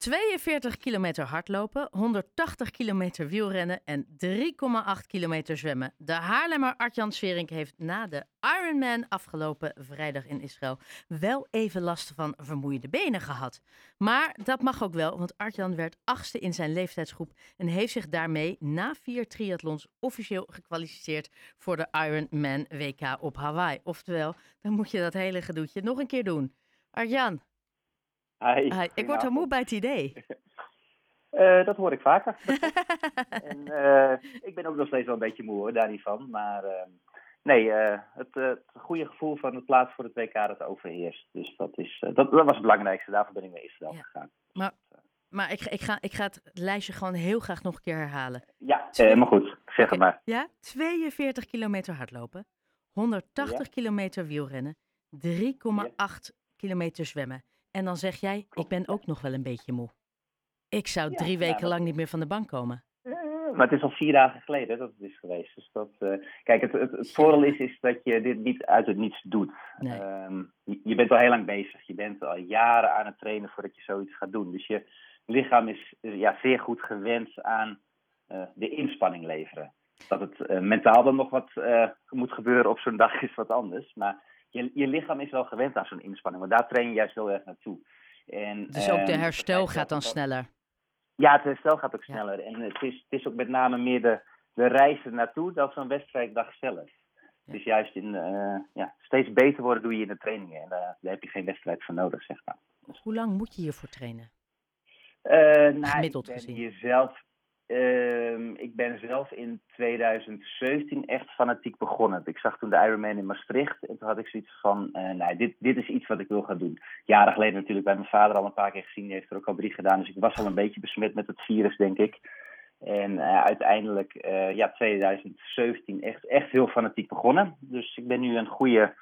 42 kilometer hardlopen, 180 kilometer wielrennen en 3,8 kilometer zwemmen. De Haarlemmer Artjan Sverink heeft na de Ironman afgelopen vrijdag in Israël wel even last van vermoeide benen gehad. Maar dat mag ook wel, want Artjan werd achtste in zijn leeftijdsgroep en heeft zich daarmee na vier triathlons officieel gekwalificeerd voor de Ironman WK op Hawaii. Oftewel, dan moet je dat hele gedoetje nog een keer doen. Arjan, Hi. Hi, ik word al moe bij het idee. Uh, dat hoor ik vaker. en uh, ik ben ook nog steeds wel een beetje moe hoor, daar niet van. Maar uh, nee, het, het, goede gevoel van het plaats voor het WK dat overheerst. Dus dat, is, dat, dat, was het belangrijkste. Daarvoor ben ik naar Israël ja. gegaan. Maar, maar ik, ik, ga, ik ga het lijstje gewoon heel graag nog een keer herhalen. Ja, helemaal goed. Zeg het maar. Ja, 42 kilometer hardlopen, 180 ja. kilometer wielrennen, 3,8 ja. kilometer zwemmen. En dan zeg jij, ik ben ook nog wel een beetje moe. Ik zou drie ja, weken lang niet meer van de bank komen. Maar het is al vier dagen geleden dat het is geweest. Dus dat, uh, kijk, het, het, het voordeel is, is dat je dit niet uit het niets doet. Nee. Um, je, je, bent al heel lang bezig. Je bent al jaren aan het trainen voordat je zoiets gaat doen. Dus je lichaam is ja, zeer goed gewend aan uh, de inspanning leveren. Dat het uh, mentaal dan nog wat moet gebeuren op zo'n dag is wat anders. Maar je, je lichaam is wel gewend aan zo'n inspanning, want daar train je juist heel erg naartoe. En, dus ook de um, herstel gaat dan sneller? Ja, het herstel gaat ook sneller. Ja. En het is, het is ook met name meer de, de reis naartoe dan zo'n wedstrijddag zelf. Ja. Dus juist in, uh, ja, steeds beter worden doe je in de trainingen. En uh, daar heb je geen wedstrijd voor nodig, zeg maar. Dus. Hoe lang moet je hiervoor trainen? Uh, nou, Gemiddeld ik ben gezien. Hier zelf, uh, ik ben zelf in 2017 echt fanatiek begonnen. Ik zag toen de Ironman in Maastricht en toen had ik zoiets van, uh, nee, dit, dit is iets wat ik wil gaan doen. Jaren geleden natuurlijk bij mijn vader al een paar keer gezien, die heeft er ook al drie gedaan. Dus ik was al een beetje besmet met het virus, denk ik. En uh, uiteindelijk, ja, 2017 echt, echt heel fanatiek begonnen. Dus ik ben nu een goede,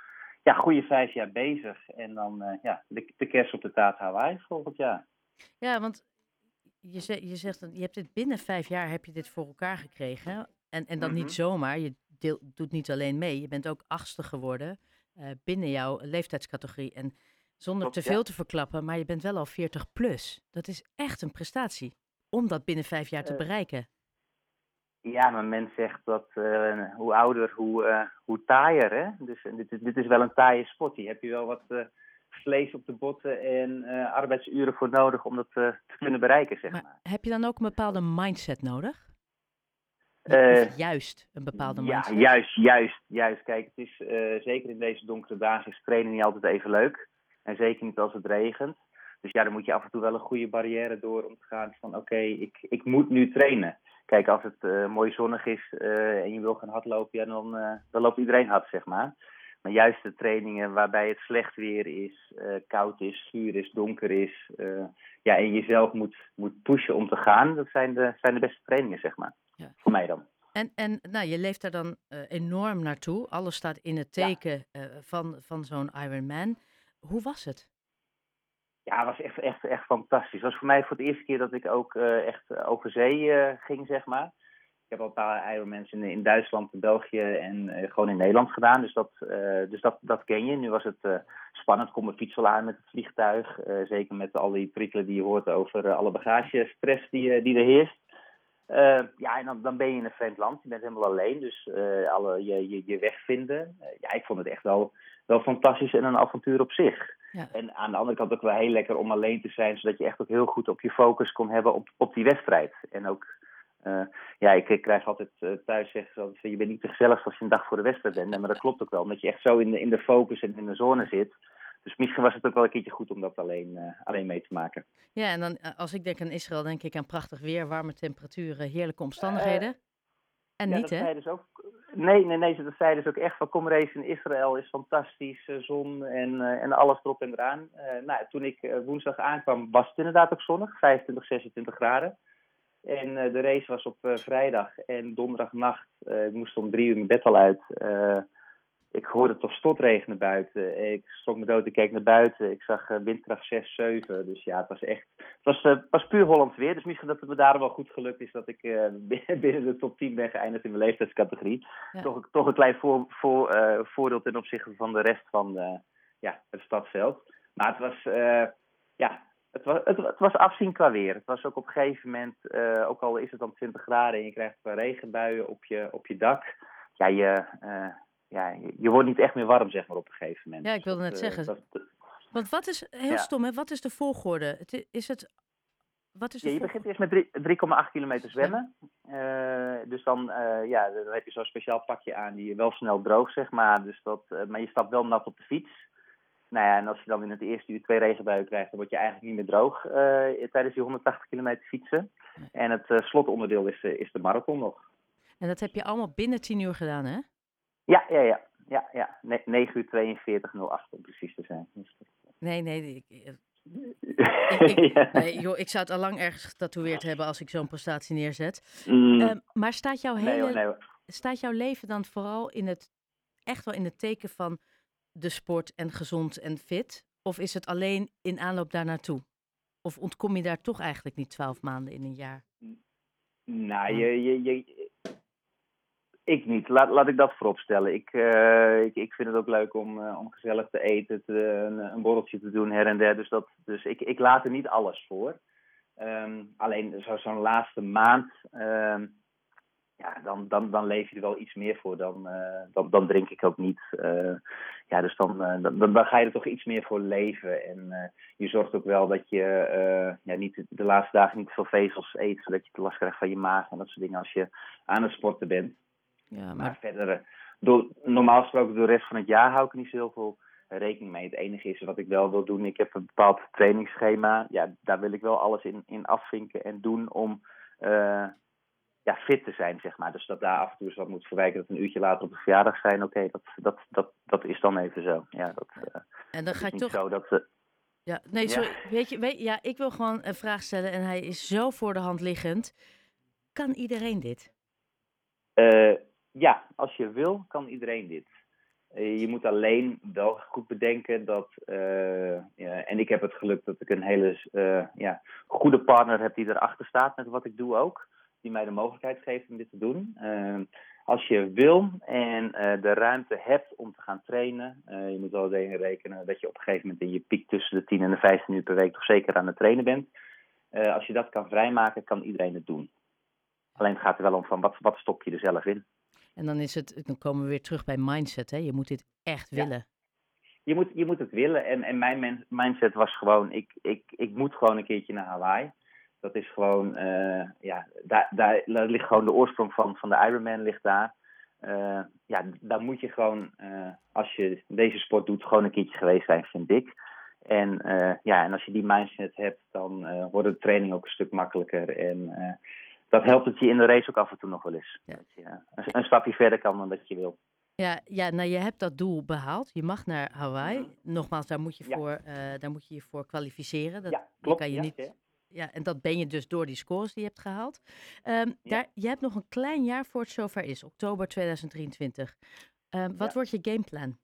ja, goede vijf jaar bezig. En dan ja, de, de kerst op de taart Hawaii volgend jaar. Ja, want je, zegt, je zegt, je hebt dit binnen vijf jaar heb je dit voor elkaar gekregen. En, en dat mm -hmm. niet zomaar. Je deel, doet niet alleen mee. Je bent ook achtste geworden uh, binnen jouw leeftijdscategorie. En zonder te veel ja. te verklappen, maar je bent wel al 40 plus. Dat is echt een prestatie. Om dat binnen vijf jaar te uh, bereiken. Ja, maar men zegt dat uh, hoe ouder, hoe, hoe taaier. Hè? Dus dit, dit is wel een taaie. Hier heb je wel wat vlees op de botten en uh, arbeidsuren voor nodig om dat uh, te kunnen bereiken, zeg maar, maar. Heb je dan ook een bepaalde mindset nodig? Uh, juist een bepaalde ja, mindset? juist, juist, juist. Kijk, het is zeker in deze donkere dagen is trainen niet altijd even leuk. En zeker niet als het regent. Dus ja, dan moet je af en toe wel een goede barrière door om te gaan van oké, okay, ik, ik moet nu trainen. Kijk, als het mooi zonnig is en je wil gaan hardlopen, ja, dan, dan loopt iedereen hard, zeg maar. Maar juist de trainingen waarbij het slecht weer is, uh, koud is, guur is, donker is. Uh, ja, en jezelf moet, moet pushen om te gaan. Dat zijn de, zijn de beste trainingen, zeg maar. Ja. Voor mij dan. En, en nou, je leeft daar dan uh, enorm naartoe. Alles staat in het teken ja. van, van zo'n Ironman. Hoe was het? Ja, het was echt, echt, echt fantastisch. Het was voor mij voor de eerste keer dat ik ook echt over zee ging, zeg maar. Ik heb al een paar Ironmans in, in Duitsland, België en uh, gewoon in Nederland gedaan. Dus, dat, uh, dus dat, dat ken je. Nu was het uh, spannend. Kom mijn fiets aan met het vliegtuig. zeker met al die prikkelen die je hoort over alle bagagestress die, die er heerst. ja, en dan, dan ben je in een vreemd land. Je bent helemaal alleen. Dus alle, je, je, je weg vinden. ja, ik vond het echt wel, wel fantastisch en een avontuur op zich. Ja. En aan de andere kant ook wel heel lekker om alleen te zijn. Zodat je echt ook heel goed op je focus kon hebben op, op die wedstrijd. En ook uh, ja, ik, ik, krijg altijd uh, thuis zeggen ze altijd, je bent niet te gezellig als je een dag voor de wedstrijd bent. En, maar dat klopt ook wel, omdat je echt zo in de, in de focus en in de zone zit. Dus misschien was het ook wel een keertje goed om dat alleen, uh, alleen mee te maken. Ja, en dan als ik denk aan Israël, denk ik aan prachtig weer, warme temperaturen, heerlijke omstandigheden. en ja, niet, dat hè? Dus ook, nee, nee, nee, dat zeiden dus ook echt van kom race in Israël is fantastisch, zon en, en alles erop en eraan. nou, toen ik woensdag aankwam was het inderdaad ook zonnig, 25, 26 graden. En uh, de race was op uh, vrijdag en donderdagnacht. Uh, ik moest om drie uur mijn bed al uit. ik hoorde toch stotregenen buiten. Ik schrok me dood, ik keek naar buiten. Ik zag windkracht 6, 7. Dus ja, het was echt... Het was, was puur Hollands weer. Dus misschien dat het me daar wel goed gelukt is dat ik binnen de top 10 ben geëindigd in mijn leeftijdscategorie. Ja. Toch, toch een klein voor, voor, voordeel ten opzichte van de rest van ja, het stadveld. Maar het was... ja, Het was, het, het was afzien qua weer. Het was ook op een gegeven moment, uh, ook al is het dan 20 graden en je krijgt regenbuien op je, op je dak. Ja, je, uh, ja, je wordt niet echt meer warm, zeg maar, op een gegeven moment. Ja, ik wilde net zeggen. Dat, Want wat is, heel ja. stom, hè? wat is de volgorde? Het, is het wat is ja, je begint eerst met 3,8 kilometer zwemmen. Uh, dus dan, ja, dan heb je zo'n speciaal pakje aan die je wel snel droog, zeg maar. Dus dat, maar je stapt wel nat op de fiets. Nou ja, en als je dan in het eerste uur twee regenbuien krijgt, dan word je eigenlijk niet meer droog tijdens die 180 kilometer fietsen. En het slotonderdeel is, is de marathon nog. En dat heb je allemaal binnen 10 uur gedaan, hè? Ja, ja, ja. ja, ja. 9 uur 42, 08 om precies te zijn. Dus nee, nee, ik, ik, nee, joh, ik zou het al lang ergens getatoeëerd hebben als ik zo'n prestatie neerzet. Mm. Uh, maar staat jouw, hele, nee, nee. staat jouw leven dan vooral in het, echt wel in het teken van de sport en gezond en fit? Of is het alleen in aanloop daar naartoe? Of ontkom je daar toch eigenlijk niet twaalf maanden in een jaar? Nou, je, je, je, ik niet. Laat, laat ik dat vooropstellen. Ik, uh, ik, ik vind het ook leuk om, uh, om gezellig te eten, te, een, een, borreltje te doen her en der. Dus, dat, dus ik, ik laat er niet alles voor. Um, alleen zo'n zo laatste maand, um, ja, dan, dan, dan leef je er wel iets meer voor. Dan, uh, dan, dan drink ik ook niet. ja, dus dan, dan, dan, ga je er toch iets meer voor leven. En je zorgt ook wel dat je ja, niet de laatste dagen niet veel vezels eet, zodat je te last krijgt van je maag en dat soort dingen als je aan het sporten bent. Ja, maar... maar verder, eh, door, normaal gesproken door de rest van het jaar hou ik niet zoveel rekening mee. Het enige is wat ik wel wil doen, ik heb een bepaald trainingsschema. Ja, daar wil ik wel alles in, in afvinken en doen om ja, fit te zijn, zeg maar. Dus dat daar af en toe eens wat moet verwijken dat een uurtje later op de verjaardag zijn. Oké, okay, dat, dat, dat, dat is dan even zo. Ja, dat, uh, en dan ga je toch... Zo dat, uh, ja, nee, sorry. Ja. Weet je, weet, ja, ik wil gewoon een vraag stellen en hij is zo voor de hand liggend. Kan iedereen dit? Uh, ja, als je wil, kan iedereen dit. Uh, je moet alleen wel goed bedenken dat, uh, ja, en ik heb het geluk dat ik een hele uh, ja, goede partner heb die erachter staat met wat ik doe ook. Die mij de mogelijkheid geeft om dit te doen. als je wil en de ruimte hebt om te gaan trainen, je moet wel tegen rekenen dat je op een gegeven moment in je piek tussen de 10 en de 15 uur per week toch zeker aan het trainen bent. als je dat kan vrijmaken, kan iedereen het doen. Alleen het gaat er wel om van wat, wat stop je er zelf in. En dan, is het, dan komen we weer terug bij mindset. Hè? Je moet dit echt willen. Je, moet, je moet het willen. En, en mijn mindset was gewoon, ik, ik, ik moet gewoon een keertje naar Hawaii. Dat is gewoon, uh, ja, daar, daar, ligt gewoon de oorsprong van, van de Ironman ligt daar. Uh, ja, daar moet je gewoon, uh, als je deze sport doet, gewoon een keertje geweest zijn, vind ik. En, ja, en als je die mindset hebt, dan wordt de training ook een stuk makkelijker. En dat helpt het je in de race ook af en toe nog wel eens. Ja. Dat je een, een, stapje verder kan dan dat je wil. Ja, ja, nou je hebt dat doel behaald. Je mag naar Hawaii. Mhm. Nogmaals, daar moet je, ja. voor, uh, daar moet je je voor kwalificeren. Dat, ja, klopt. Kan je niet, ja, en dat ben je dus door die scores die je hebt gehaald. Um, daar, je hebt nog een klein jaar voor het zover is, oktober 2023. Um, wat wordt je gameplan?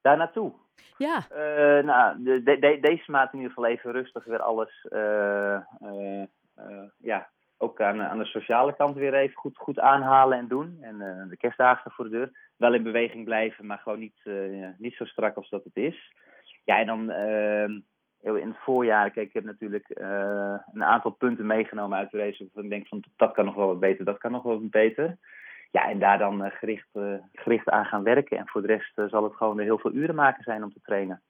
Daar naartoe? Ja. Uh, nou, de, de, deze maand in ieder geval even rustig weer alles uh, uh, ja, ook aan, aan de sociale kant weer even goed, goed aanhalen en doen. En de kerstdagen voor de deur. Wel in beweging blijven, maar gewoon niet, niet zo strak als dat het is. Ja, en dan in het voorjaar, kijk, ik heb natuurlijk een aantal punten meegenomen uit de race. Waarvan ik denk van dat kan nog wel wat beter, dat kan nog wel wat beter. Ja, en daar dan gericht, gericht aan gaan werken. En voor de rest zal het gewoon weer heel veel uren maken zijn om te trainen.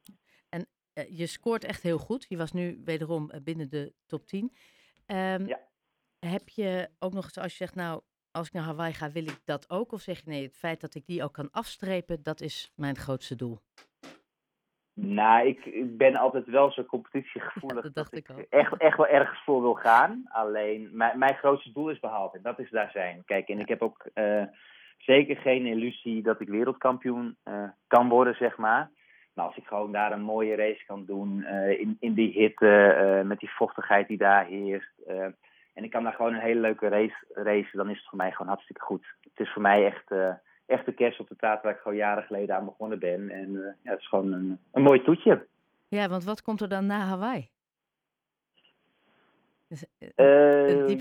En je scoort echt heel goed. Je was nu wederom binnen de top 10. Um, ja. Heb je ook nog eens, als je zegt, nou, als ik naar Hawaii ga, wil ik dat ook? Of zeg je nee, het feit dat ik die ook kan afstrepen, dat is mijn grootste doel? Nou, ik, ik ben altijd wel zo competitiegevoelig ja, dat, dacht dat ik. Echt, echt wel ergens voor wil gaan. Alleen, mijn, mijn grootste doel is behaald en dat is daar zijn. Kijk, en ik heb ook uh, zeker geen illusie dat ik wereldkampioen uh, kan worden, zeg maar. Nou, als ik gewoon daar een mooie race kan doen, uh, in, in die hitte, met die vochtigheid die daar heerst. En ik kan daar gewoon een hele leuke race racen, dan is het voor mij gewoon hartstikke goed. Het is voor mij echt, echt de kerst op de taart waar ik gewoon jaren geleden aan begonnen ben. En ja, het is gewoon een, een mooi toetje. Ja, want wat komt er dan na Hawaii? Dus,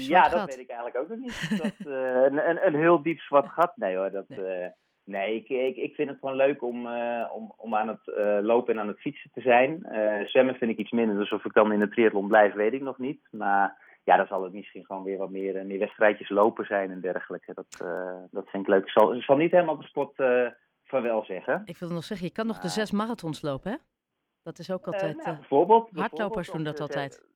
ja, dat weet ik eigenlijk ook nog niet. dat, een, een, een, heel diep zwart gat, nee hoor. Dat, nee. Nee, ik, ik, ik vind het gewoon leuk om, uh, om, om aan het uh, lopen en aan het fietsen te zijn. Uh, zwemmen vind ik iets minder, dus of ik dan in de triathlon blijf, weet ik nog niet. Maar ja, dan zal het misschien gewoon weer wat meer, meer wedstrijdjes lopen zijn en dergelijke. Dat, dat vind ik leuk. Ik zal, ik zal niet helemaal de sport van wel zeggen. Ik wilde nog zeggen, je kan nog de zes marathons lopen, hè? Dat is ook altijd... Nou, bijvoorbeeld. Hardlopers doen dat altijd.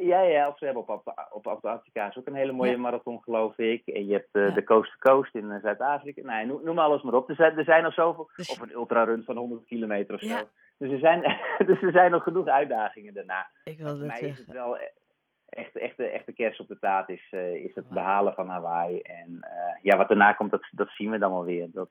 Ja, ja, of ze hebben op, op, op Antarctica ook een hele mooie ja. marathon, geloof ik. En je hebt uh, ja. de Coast to Coast in uh, Zuid-Afrika. Nee, noem, noem, alles maar op. Er zijn er, zijn al zoveel, dus... of een ultrarun van 100 kilometer of zo. Ja. Dus, er zijn, dus er zijn nog genoeg uitdagingen daarna. Ik wil mij zeggen. is het wel echt, echt, echt de kerst op de taart is, uh, is het behalen van Hawaii. En ja, wat daarna komt, dat, dat zien we dan wel weer. Dat,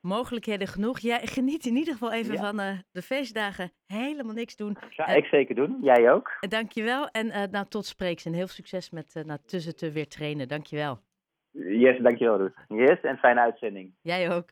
Mogelijkheden genoeg. Jij geniet in ieder geval even ja. van de feestdagen. Helemaal niks doen. Ga ik zeker doen. Jij ook. Dankjewel. En nou, tot spreeks en heel veel succes met nou, tussen te weer trainen. Dankjewel. Yes, dankjewel Ruud. Yes, en fijne uitzending. Jij ook.